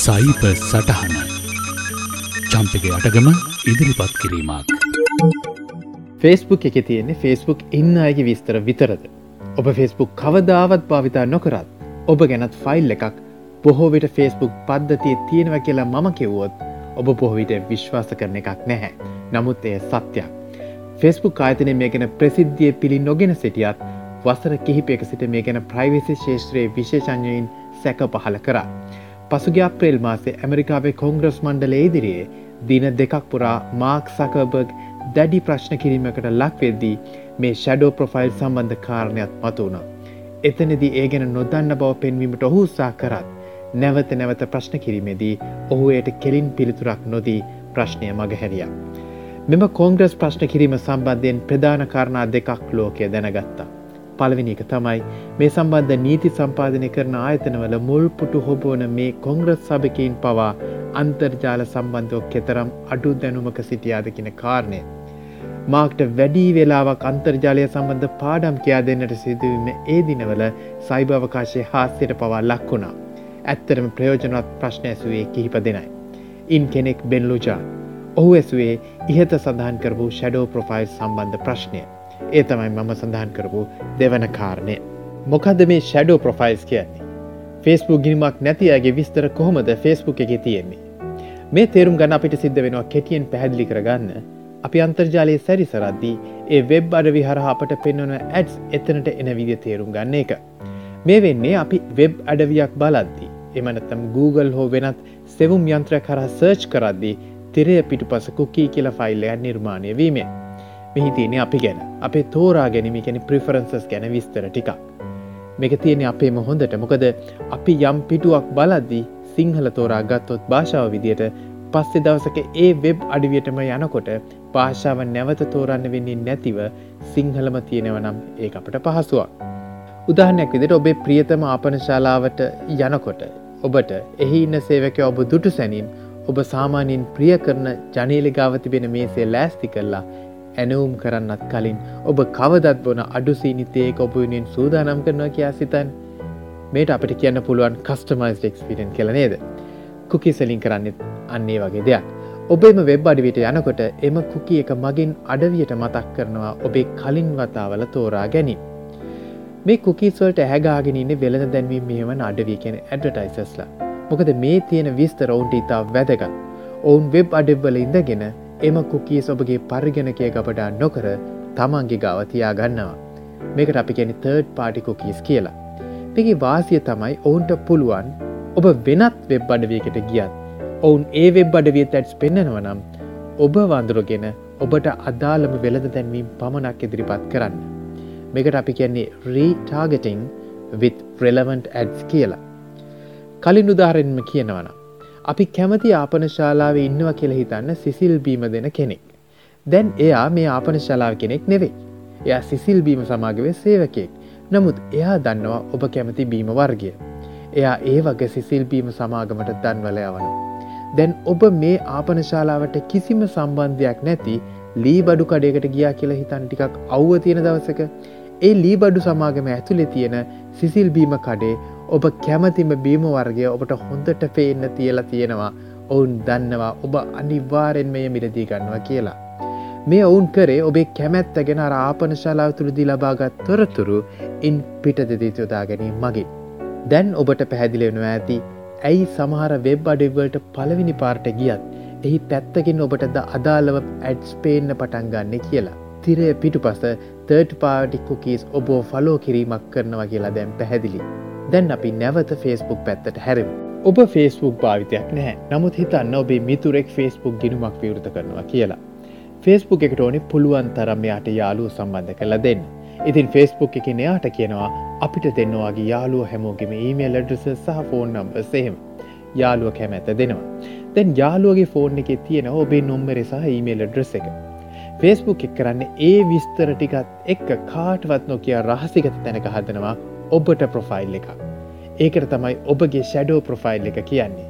සයිප සටහන චම්පක අටගම ඉදිරිපත් කිරීමක් ෆේස්බුක් එක තියෙන්නේ ෆේස්බුක් ඉන්න අයගේ විස්තර විතරද. ඔබ ෆේස්බුක් කවදාවත් භාවිතා නොකරත් ඔබ ගැනත් ෆයිල් එකක් බොහෝවිට ෆේස්බුක් පද්ධතිය තියෙනව කියලා මම කිව්වොත් ඔබ බොහවිට විශ්වාස කරන එකක් නැහැ. නමුත් එය සත්‍යයක්. ෆෙස්බුක් ආයතනය මේ ගැන ප්‍රසිද්ධිය පිළි නොගෙන සිටියත් වසර කිහිපයක සිට මේ ගැන ප්‍රයිවසි ශේෂත්‍රයේ විශේෂඥයෙන් සැක පහල කරා. පසුගේ අප්‍රේල් මාසේ ඇමරිකාවේ කොංග්‍රස් මණ්ඩල ඉදිරියේ දින දෙකක් පුරා මාක් සකබර්ග් දැඩි ප්‍රශ්න කිරීමකට ලක්වෙද්දී මේ ෂඩෝ ප්‍රොෆයිල් සම්බන්ධ කාරණයක් මතුවුණ. එතනදී ඒ ගැන නොදන්න බව පෙන්වීමට ඔහු උත්සා කරත් නැවත නැවත ප්‍රශ්න කිරීමේදී ඔහු එයට කෙලින් පිළිතුරක් නොදී ප්‍රශ්නය මගහැරිය. මෙම කෝංග්‍රස් ප්‍රශ්න කිරීම සම්බන්ධයෙන් ප්‍රධාන කාරණා දෙකක් ලෝකය දැනගත්තා. පළවෙනි එක තමයි මේ සම්බන්ධ නීති සම්පාධනය කරන ආයතනවල මුල් පුටු හොබෝන මේ කොංග්‍රස් සභකයින් පවා අන්තර්ජාල සම්බන්ධව කෙතරම් අඩු දැනුමක සිටියාද කියන කාරණය. මාක්ට වැඩී වෙලාවක් අන්තර්ජාලය සම්බන්ධ පාඩම් කියා දෙන්නට සිදුවීම ඒ දිනවල සයිභවකාශය හාස්‍යයට පවා ලක්වුණා. ඇත්තරම ප්‍රයෝජනවත් ප්‍රශ්න ඇසුවේ කිහිප දෙනයි. ඉන් කෙනෙක් බෙන්ලුජා. ඔහු ඇසුවේ ඉහත සඳහන් කරපු ෂැඩෝ ප්‍රොෆයිල් සම්බන්ධ ප්‍රශ්නය. ඒ තමයි මම සඳහන් කරපු දෙවන කාරණය. මොකද මේ ෂැඩෝ ප්‍රොෆයිල්ස් කියන්නේ. ෆෙස්බුක් ගිනිමක් නැතියගේ විස්තර කොහොමද ෆෙස්බුක් එක තියෙන්නේ. මේ තේරුම් ගන්න අපිට සිද්ධ වෙනවා කෙටියෙන් පැහැදිලි කරගන්න අපි අන්තර්ජාලයේ සැරිසරද්දී ඒ වෙබ් අඩවි හරහා අපට පෙන්වන ඇඩ්ස් එතනට එන විදිය තේරුම් ගන්න එක. මේ වෙන්නේ අපි වෙබ් අඩවියක් බලද්දී එමනතම් Google හෝ වෙනත් සෙවුම් යන්ත්‍රය කරා සර්ච් කරද්දී තිරය පිටු පස කුකී කියල ෆයිල්ලයක් නිර්මාණය වීමේ. මෙහි තියෙන අපි ගැන අපේ තෝරා ගැනීම ගැන ප්‍රිෆරන්සස් ගැන විස්තර ටිකක්. මේක තියෙන අපේම හොඳට මොකද අපි යම් පිටුවක් බලද්දී සිංහල තෝරා ගත්තොත් භාෂාව විදියට පස්සෙ දවසක ඒ වෙබ් අඩිවියටම යනකොට භාෂාව නැවත තෝරන්න වෙන්නේ නැතිව සිංහලම තියෙනව නම් ඒ අපට පහසුවක්. උදාහනයක් විදිට ඔබේ ප්‍රියතම ආපනශාලාවට යනකොට ඔබට එහි ඉන්න සේවක ඔබ දුටු සැනින් ඔබ සාමාන්‍යයෙන් ප්‍රිය කරන ජනීලි ගාවතිබෙන මේසේ ලෑස්ති කරලා ඇනවුම් කරන්නත් කලින් ඔබ කවදත් බොන අඩුසීනිතයක ඔබුවෙනෙන් සූදානම් කරනවා කියා සිතන් මේට අපට කියන්න පුළුවන් කස්ටමයිස් ෙක්ස්පිරෙන් කළ නේද කුකි සෙලින් කරන්නෙත් අන්නේ වගේ දෙයක් ඔබේම වෙබ් අඩිවිට යනකොට එම කුකි එක මගින් අඩවියට මතක් කරනවා ඔබේ කලින් වතාවල තෝරා ගැනීම. මේ කුකිස්වලට ඇහගාගෙනන්න වෙළඳ දැන්වීම මෙහමන අඩවී කියෙන ඇඩටයිසස්ලා. මොකද මේ තියෙන විස්තර ඔවුන්ට ඉතා වැදගත්. ඔවුන් වෙබ් අඩෙබ්වල ඉඳගෙන එම කුකී ඔබගේ පරිගණකය ගපඩා නොකර තමන්ගේ ගවතියා ගන්නවා. මේකට අපි ගැනි තර්ඩ් පාටි කුකීස් කියලා. පිගේ වාසිය තමයි ඔවුන්ට පුළුවන් ඔබ වෙනත් වෙබ් අඩවියකට ගියත් ඔවුන් ඒ වෙබ් අඩවිය තැට්ස් පෙන්න්නනව නම් ඔබ වඳුරගෙන ඔබට අදාළම වෙළඳ දැන්වීම් පමණක් ඉදිරිපත් කරන්න. මේකට අපි කියන්නේ රීටාගටිං with relevant ඇඩ්ස් කියලා. කලින් උදාහරෙන්ම කියනවන. අපි කැමති ආපනශාලාව ඉන්නවා කියල හිතන්න සිසිල් බීම දෙන කෙනෙක්. දැන් එයා මේ ආපනශාලාව කෙනෙක් නෙවෙයි. එයා සිසිල් බීම සමාගවේ සේවකෙක්. නමුත් එයා දන්නවා ඔබ කැමති බීම වර්ගය. එයා ඒ වගේ සිසිල් බීම සමාගමට දන්වල යවනවා. දැන් ඔබ මේ ආපනශාලාවට කිසිම සම්බන්ධයක් නැති ලී බඩු කඩයකට ගියා කියලා හිතන් ටිකක් අව්ව තියෙන දවසක ඒ ලී බඩු සමාගම ඇතුළෙ තියෙන සිසිල් බීම කඩේ ඔබ කැමතිම බීම වර්ගය ඔබට හොඳට පේන්න තියලා තියෙනවා ඔවුන් දන්නවා ඔබ අනිවාරෙන් මෙය මිලදී ගන්නවා කියලා. මේ ඔවුන් කරේ ඔබේ කැමැත්ත ගෙන ආපනශාලාව තුළදී ලබාගත් තොරතුරු ඉන් පිට දෙදී යොදා ගැනීම මගින්. දැන් ඔබට පැහැදිලෙනවා ඇති ඇයි සමහර වෙබ් අඩිවල්ට පළවිනි පාර්ට ගියත් එහි පැත්තකින් ඔබට ද අදාළව ඇඩ්ස් පේන්න පටන් ගන්න කියලා. තිරය පිටු පස තර්ට පාටිකුකීස් ඔබෝ ෆලෝ කිරීමක් කරනවා කියලා දැන් පැහැදිලි. දැන් අපි නැවත ෆේස්බුක් පැත්තට හැරම. ඔබ ෆේස්බුක් භාවිතයක් නැහැ නමුත් හිතන්න ඔබේ මිතුරෙක් ෆේස්බුක් ගිනුමක් විවෘත කරනවා කියලා. ෆේස්බුක් එකට ඕනි පුළුවන් තරම් යාට යාලුව සම්බන්ධ කළ දෙන්න. ඉතින් ෆෙස්බුක් එක නයාට කියනවා අපිට දෙන්නවාගේ යාලුව හැමෝගෙම ඊමේල් අඩ්‍රස සහ ෆෝන් නම්බ සහෙම යාලුව කැමැත දෙනවා. දැන් යාලුවගේ ෆෝන් එක තියෙන ඔබේ නොම්බර සහ ඊමේල් අඩ්‍රස් එක. ෆෙස්බුක් එක් කරන්න ඒ විස්තර ටිකත් එක්ක කාටවත් නොකිය රහසිගත තැනක හදනවා ඔබට ප්‍රොෆයිල් එක. ඒකට තමයි ඔබගේ ෂැඩෝ ප්‍රොෆයිල් එක කියන්නේ.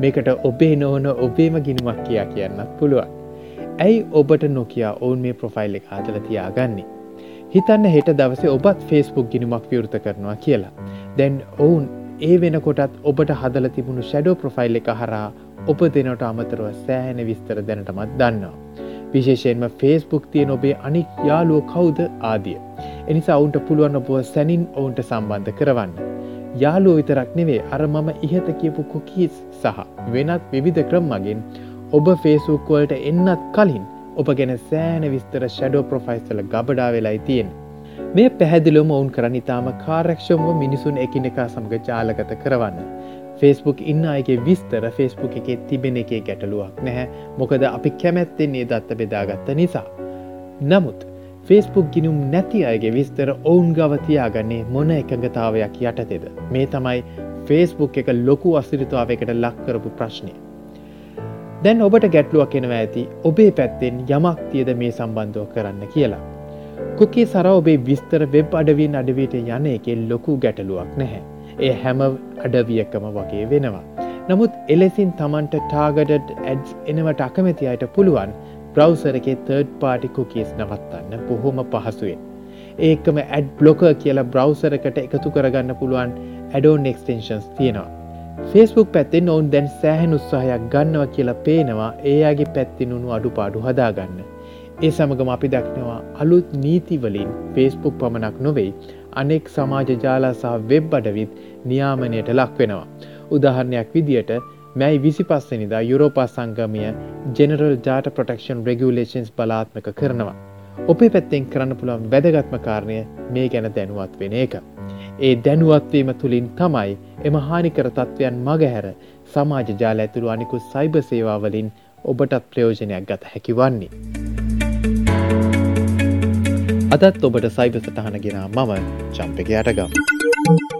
මේකට ඔබේ නොවන ඔබේම ගිනුමක් කියා කියන්නත් පුළුවන්. ඇයි ඔබට නොකයා ඔවුන් මේ ප්‍රොෆයිල් එක හදල තියාගන්නේ. හිතන්න හෙට දවසේ ඔබත් ෆෙස්බුක් ගිනිමක් විවෘත කරනවා කියලා. දැන් ඔවුන් ඒ වෙනකොටත් ඔබට හදල තිබුණු ෂැඩෝ ප්‍රොෆයිල් එක හරා ඔබ දෙනට අමතරව සෑහෙන විස්තර දැනටමත් දන්නවා. විශේෂයෙන්ම ෆේස්බුක් තියන ඔබේ අනික් යාලුව කවුද ආදිය. එනිසා ඔවුන්ට පුළුවන් ඔබව සැනින් ඔවුන්ට සම්බන්ධ කරවන්න. යාලුව විතරක් නෙවේ අර මම ඉහත කියපු කොකීස් සහ වෙනත් විවිධ ක්‍රම් මගින් ඔබ ෆේසුක්වලට එන්නත් කලින් ඔබ ගැන සෑන විස්තර ෂඩෝ ප්‍රොෆයිස්තල ගබඩා වෙලායි තියෙන්. මේ පැහැදිලොම ඔවුන් කරන්න ඉතාම කාරක්ෂමව මිනිසුන් එකිනෙකා සමඟ ජාලගත කරවන්න. ෆෙස්බුක් ඉන්න අයගේ විස්තර ෆෙස්බුක් එකේ තිබෙන එකේ ගැටලුවක් නැහැ මොකද අපි කැමැත්තෙන්නේ දත්ත බෙදාගත්ත නිසා. නමුත් ෆෙස්බුක් ගිනුම් නැති අයගේ විස්තර ඔවුන් ගවතියාගන්නේ මොන එකඟතාවයක් යටතෙද. මේ තමයි ෆේස්බුක් එක ලොකු අසිරිතාවයකට ලක්කරපු ප්‍රශ්නය. දැන් ඔබට ගැටලුවක් එනවා ඇති ඔබේ පැත්තෙන් යමක් තියද මේ සම්බන්ධව කරන්න කියලා. කුකි සර ඔබේ විස්තර වෙබ් අඩවින් අඩවිට යන එකේ ලොකු ගැටලුවක් නැහැ. ඒ හැම අඩවියකම වගේ වෙනවා. නමුත් එලෙසින් තමන්ට ටාගඩඩ් ඇඩ්ස් එනවට අකමැති අයට පුළුවන් බ්‍රවසර එකේ තර්ඩ් පාටි කුකීස් නවත්තන්න බොහොම පහසුවෙන්. ඒකම ඇඩ් බ්ලොක කියලා බ්‍රවසරකට එකතු කරගන්න පුළුවන් ඇඩෝන් එක්ස්ටේන්ශන්ස් තියෙනවා. ෆෙස්බුක් පැත්තෙන් ඔවුන් දැන් සෑහන් උත්සාහයක් ගන්නව කියලා පේනවා ඒයාගේ පැත්තිනුණු අඩුපාඩු හදාගන්න. ඒ සමගම අපි දක්නවා අලුත් නීතිවලින් ෆේස්බුක් පමණක් නොවෙයි අනෙක් සමාජ ජාලා සහ වෙබ් අඩවිත් නියාමනයට ලක්වෙනවා. උදාහරණයක් විදියට මැයි විසි පස්සනිදා යුරෝපා සංගමය ජෙනරල් ජාට ප්‍රටක්ෂන් රෙගුලේෂන්ස් බලාත්මක කරනවා. ඔපේ පැත්තෙන් කරන්න පුළුවන් වැදගත්ම කාරණය මේ ගැන දැනුවත් වෙන එක. ඒ දැනුවත්වීම තුළින් තමයි එම හානිකර තත්ත්වයන් මගහැර සමාජ ජාල ඇතුළු අනිකු සයිබ සේවාවලින් ඔබටත් ප්‍රයෝජනයක් ගත හැකි වන්නේ. අදත් ඔබට සයිබ සටහන ගෙනා මම චම්පක යටගම්.